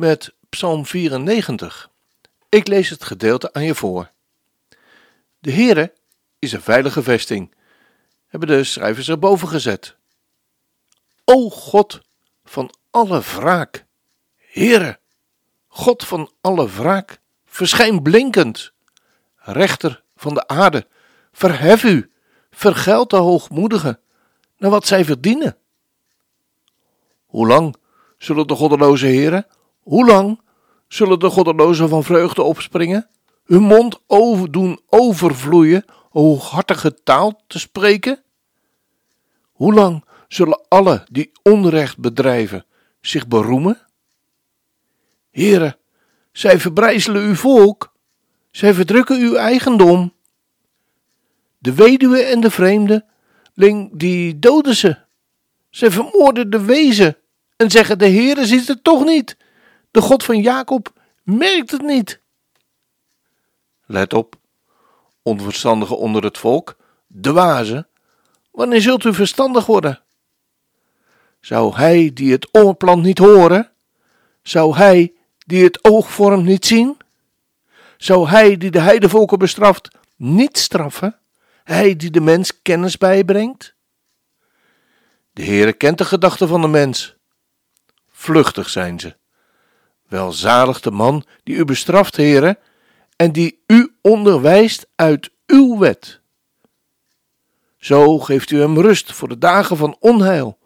met Psalm 94. Ik lees het gedeelte aan je voor. De Heere is een veilige vesting, hebben de schrijvers erboven gezet. O God van alle wraak, Heere, God van alle wraak, verschijn blinkend, rechter van de aarde, verhef u, vergeld de hoogmoedigen, naar wat zij verdienen. Hoe lang zullen de goddeloze heren, hoe lang zullen de goddelozen van vreugde opspringen, hun mond over doen overvloeien, hooghartige taal te spreken? Hoe lang zullen alle die onrecht bedrijven zich beroemen? Heren, zij verbrijzelen uw volk, zij verdrukken uw eigendom. De weduwe en de vreemde, die doden ze. Zij vermoorden de wezen en zeggen: De Heere ziet het toch niet. De God van Jacob merkt het niet. Let op, onverstandigen onder het volk, dwazen, wanneer zult u verstandig worden? Zou hij die het oorplant niet horen? Zou hij die het oog vormt niet zien? Zou hij die de heidevolken bestraft niet straffen? Hij die de mens kennis bijbrengt? De Heere kent de gedachten van de mens. Vluchtig zijn ze. Welzalig de man die u bestraft, Heere, en die u onderwijst uit uw wet. Zo geeft u hem rust voor de dagen van onheil,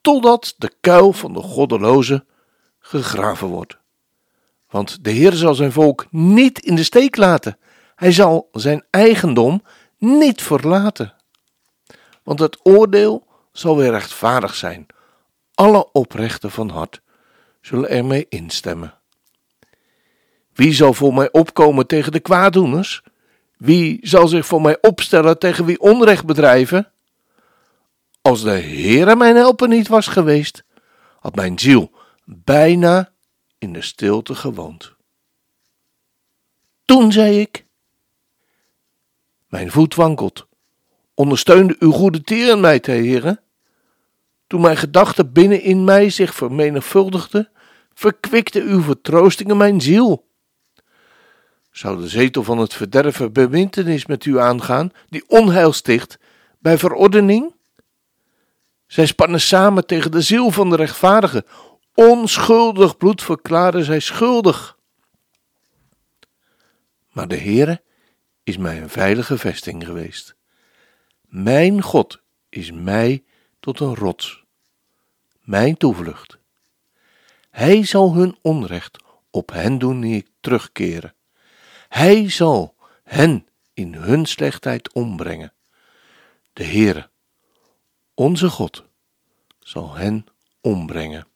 totdat de kuil van de goddeloze gegraven wordt. Want de Heer zal zijn volk niet in de steek laten. Hij zal zijn eigendom niet verlaten. Want het oordeel zal weer rechtvaardig zijn. Alle oprechten van hart zullen ermee instemmen. Wie zal voor mij opkomen tegen de kwaaddoeners? Wie zal zich voor mij opstellen tegen wie onrecht bedrijven? Als de Heere mijn helper niet was geweest, had mijn ziel bijna in de stilte gewoond. Toen zei ik: Mijn voet wankelt. Ondersteunde uw goede tieren mij, Heere. Toen mijn gedachten binnenin mij zich vermenigvuldigden, verkwikte uw vertroostingen mijn ziel. Zou de zetel van het verderven bewintenis met u aangaan, die onheil sticht, bij verordening? Zij spannen samen tegen de ziel van de rechtvaardige. Onschuldig bloed verklaren zij schuldig. Maar de Heere is mij een veilige vesting geweest. Mijn God is mij tot een rots, mijn toevlucht. Hij zal hun onrecht op hen doen niet terugkeren. Hij zal hen in hun slechtheid ombrengen. De Heere, onze God, zal hen ombrengen.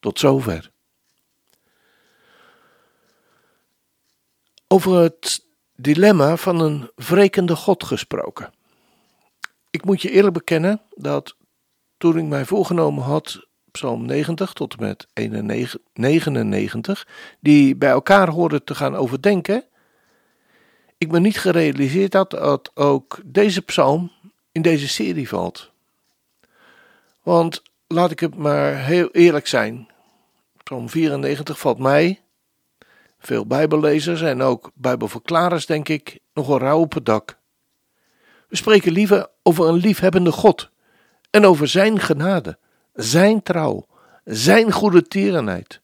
Tot zover. Over het dilemma van een wrekende God gesproken. Ik moet je eerlijk bekennen dat toen ik mij voorgenomen had Psalm 90 tot en met 99, die bij elkaar horen te gaan overdenken, ik me niet gerealiseerd had dat ook deze psalm in deze serie valt. Want laat ik het maar heel eerlijk zijn. Psalm 94 valt mij, veel Bijbellezers en ook Bijbelverklarers, denk ik, nog een rauw op het dak. We spreken liever over een liefhebbende God en over Zijn genade zijn trouw, zijn goede tierenheid.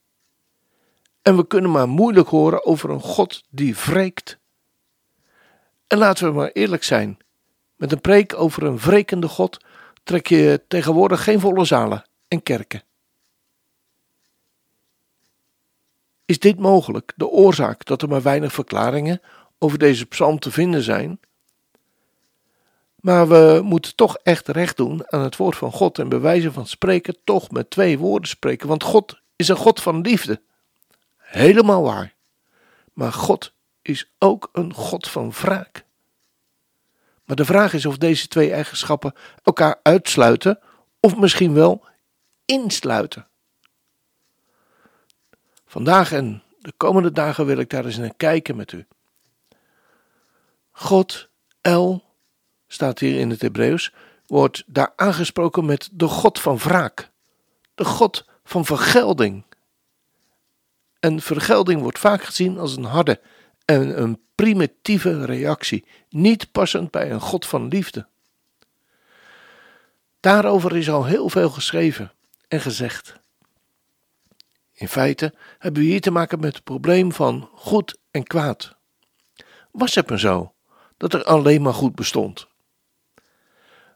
En we kunnen maar moeilijk horen over een God die wreekt. En laten we maar eerlijk zijn: met een preek over een wrekende God trek je tegenwoordig geen volle zalen en kerken. Is dit mogelijk de oorzaak dat er maar weinig verklaringen over deze psalm te vinden zijn? Maar we moeten toch echt recht doen aan het woord van God en bewijzen van spreken toch met twee woorden spreken. Want God is een God van liefde. Helemaal waar. Maar God is ook een God van wraak. Maar de vraag is of deze twee eigenschappen elkaar uitsluiten of misschien wel insluiten. Vandaag en de komende dagen wil ik daar eens naar kijken met u. God, El, staat hier in het Hebreeuws, wordt daar aangesproken met de God van wraak, de God van vergelding. En vergelding wordt vaak gezien als een harde en een primitieve reactie, niet passend bij een God van liefde. Daarover is al heel veel geschreven en gezegd. In feite hebben we hier te maken met het probleem van goed en kwaad. Was het maar zo dat er alleen maar goed bestond?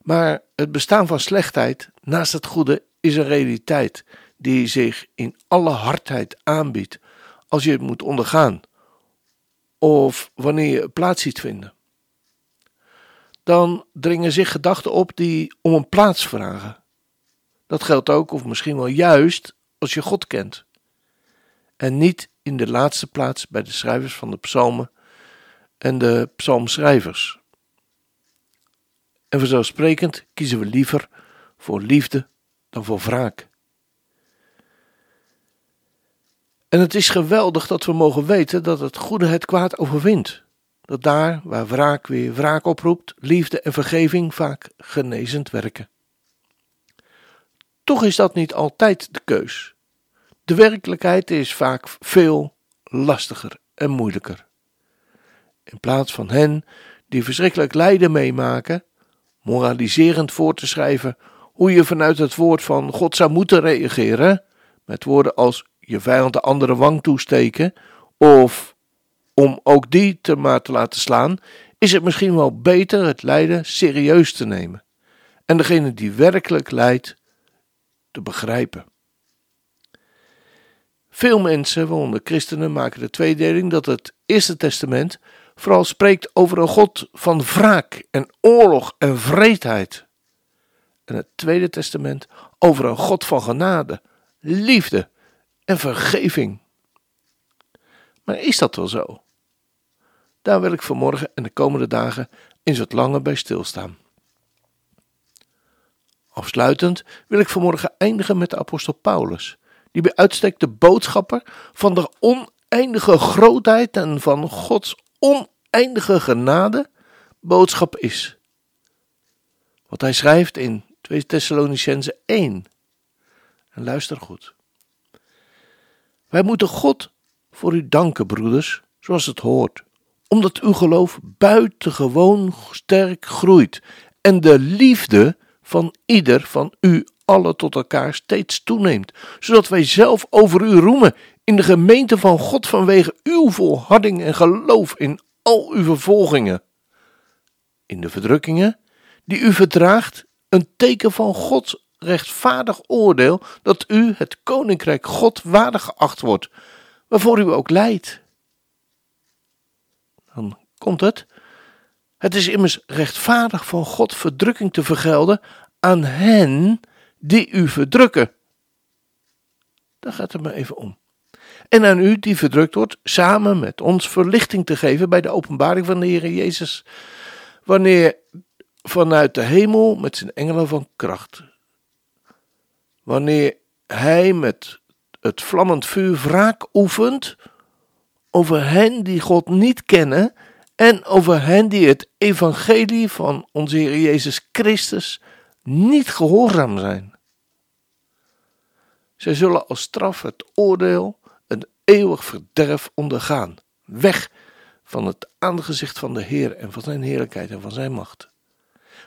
Maar het bestaan van slechtheid naast het goede is een realiteit die zich in alle hardheid aanbiedt als je het moet ondergaan of wanneer je plaats ziet vinden. Dan dringen zich gedachten op die om een plaats vragen. Dat geldt ook, of misschien wel juist, als je God kent. En niet in de laatste plaats bij de schrijvers van de psalmen en de psalmschrijvers. En vanzelfsprekend kiezen we liever voor liefde dan voor wraak. En het is geweldig dat we mogen weten dat het goede het kwaad overwint. Dat daar waar wraak weer wraak oproept, liefde en vergeving vaak genezend werken. Toch is dat niet altijd de keus. De werkelijkheid is vaak veel lastiger en moeilijker. In plaats van hen die verschrikkelijk lijden meemaken, moraliserend voor te schrijven hoe je vanuit het woord van God zou moeten reageren, met woorden als je vijand de andere wang toesteken, of om ook die te maar te laten slaan, is het misschien wel beter het lijden serieus te nemen en degene die werkelijk lijdt te begrijpen. Veel mensen, waaronder christenen, maken de tweedeling dat het Eerste Testament vooral spreekt over een God van wraak en oorlog en vreedheid. En het Tweede Testament over een God van genade, liefde en vergeving. Maar is dat wel zo? Daar wil ik vanmorgen en de komende dagen eens wat langer bij stilstaan. Afsluitend wil ik vanmorgen eindigen met de apostel Paulus, die bij uitstek de boodschapper van de oneindige grootheid en van Gods oneindige genade boodschap is. Wat hij schrijft in 2 Thessalonicense 1. En luister goed. Wij moeten God voor u danken, broeders, zoals het hoort, omdat uw geloof buitengewoon sterk groeit en de liefde van ieder van u allen tot elkaar steeds toeneemt, zodat wij zelf over u roemen in de gemeente van God vanwege uw volharding en geloof in al uw vervolgingen. In de verdrukkingen die u verdraagt, een teken van Gods rechtvaardig oordeel dat u het koninkrijk God waardig geacht wordt, waarvoor u ook leidt. Dan komt het. Het is immers rechtvaardig van God verdrukking te vergelden aan hen die u verdrukken. Daar gaat het me even om. En aan u die verdrukt wordt, samen met ons verlichting te geven bij de openbaring van de Heer Jezus, wanneer vanuit de hemel met zijn engelen van kracht wanneer hij met het vlammend vuur wraak oefent over hen die God niet kennen en over hen die het evangelie van onze Heer Jezus Christus niet gehoorzaam zijn. Zij zullen als straf het oordeel, eeuwig verderf ondergaan, weg van het aangezicht van de Heer en van zijn heerlijkheid en van zijn macht.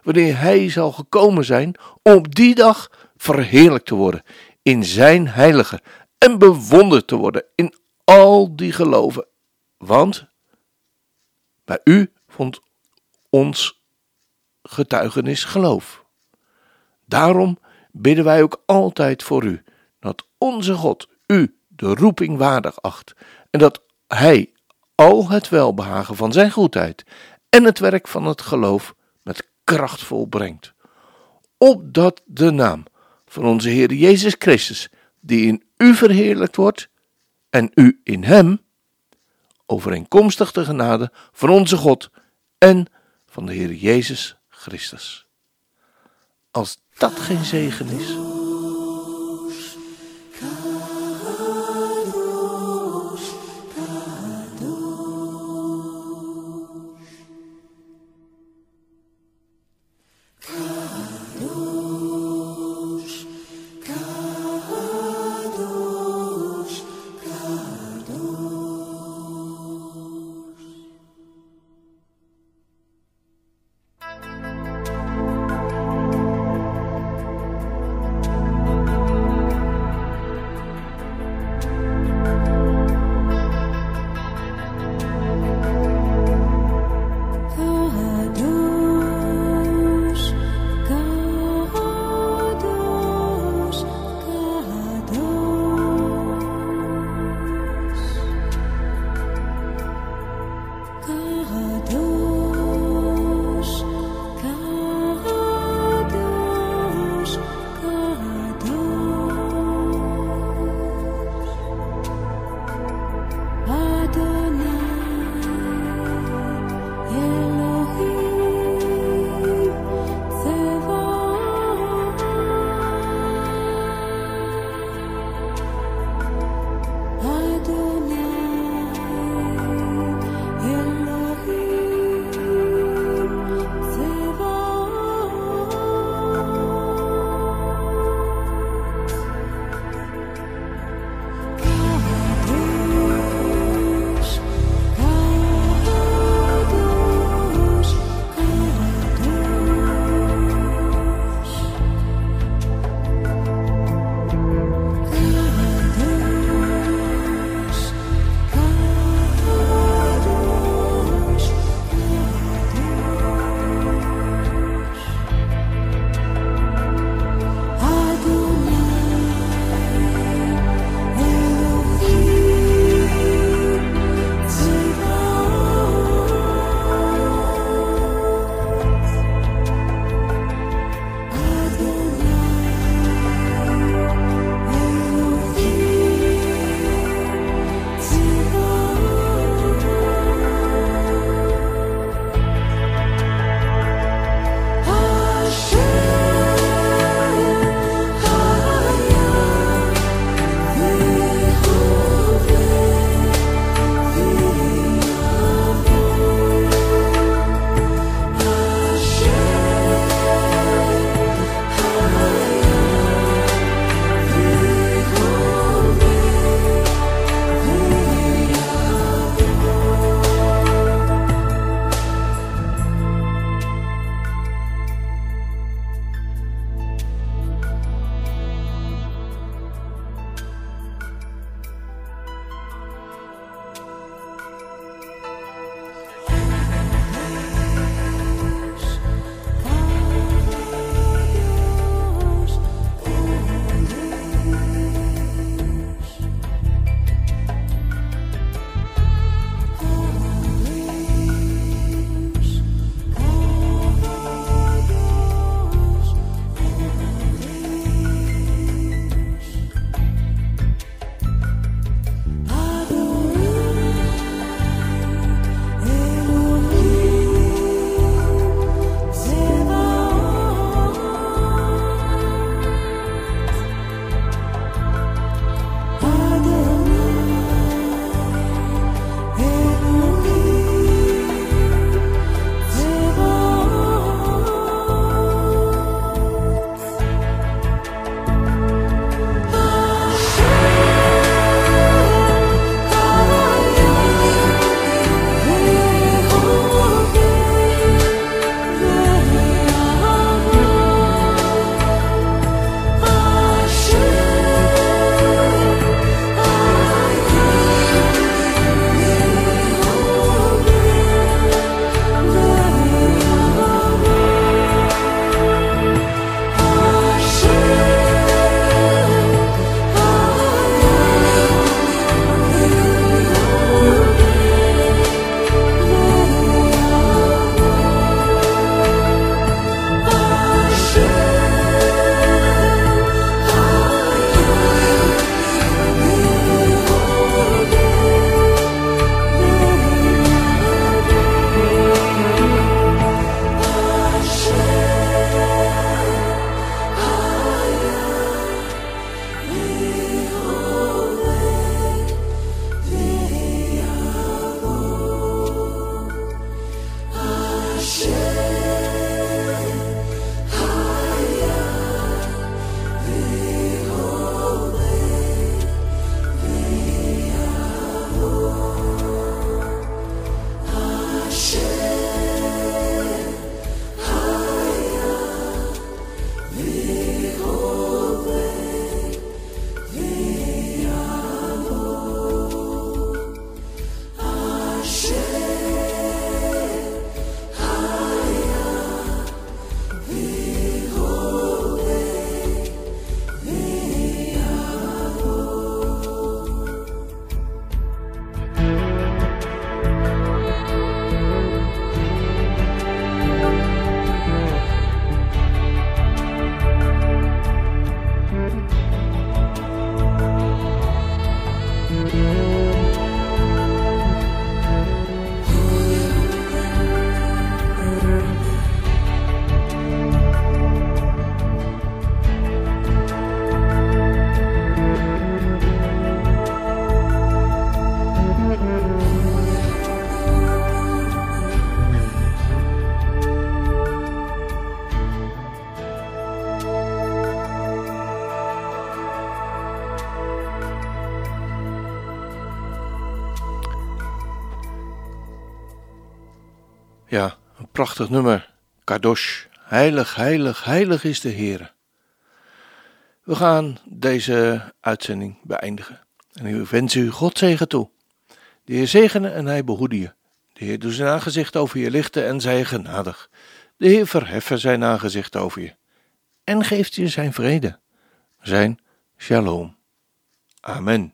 Wanneer Hij zal gekomen zijn om op die dag verheerlijkt te worden in zijn heilige en bewonderd te worden in al die geloven. Want bij u vond ons getuigenis geloof. Daarom bidden wij ook altijd voor u, dat onze God u de roeping waardig acht en dat Hij al het welbehagen van Zijn goedheid en het werk van het geloof met kracht volbrengt. Opdat de naam van onze Heer Jezus Christus, die in u verheerlijkt wordt en u in hem, overeenkomstig de genade van onze God en van de Heer Jezus Christus. Als dat geen zegen is. Ja, een prachtig nummer. Kadosh. Heilig, heilig, heilig is de Heer. We gaan deze uitzending beëindigen. En ik wens u God zegen toe. De Heer zegene en hij behoede je. De Heer doet zijn aangezicht over je lichten en zij genadig. De Heer verheffen zijn aangezicht over je. En geeft je zijn vrede. Zijn shalom. Amen.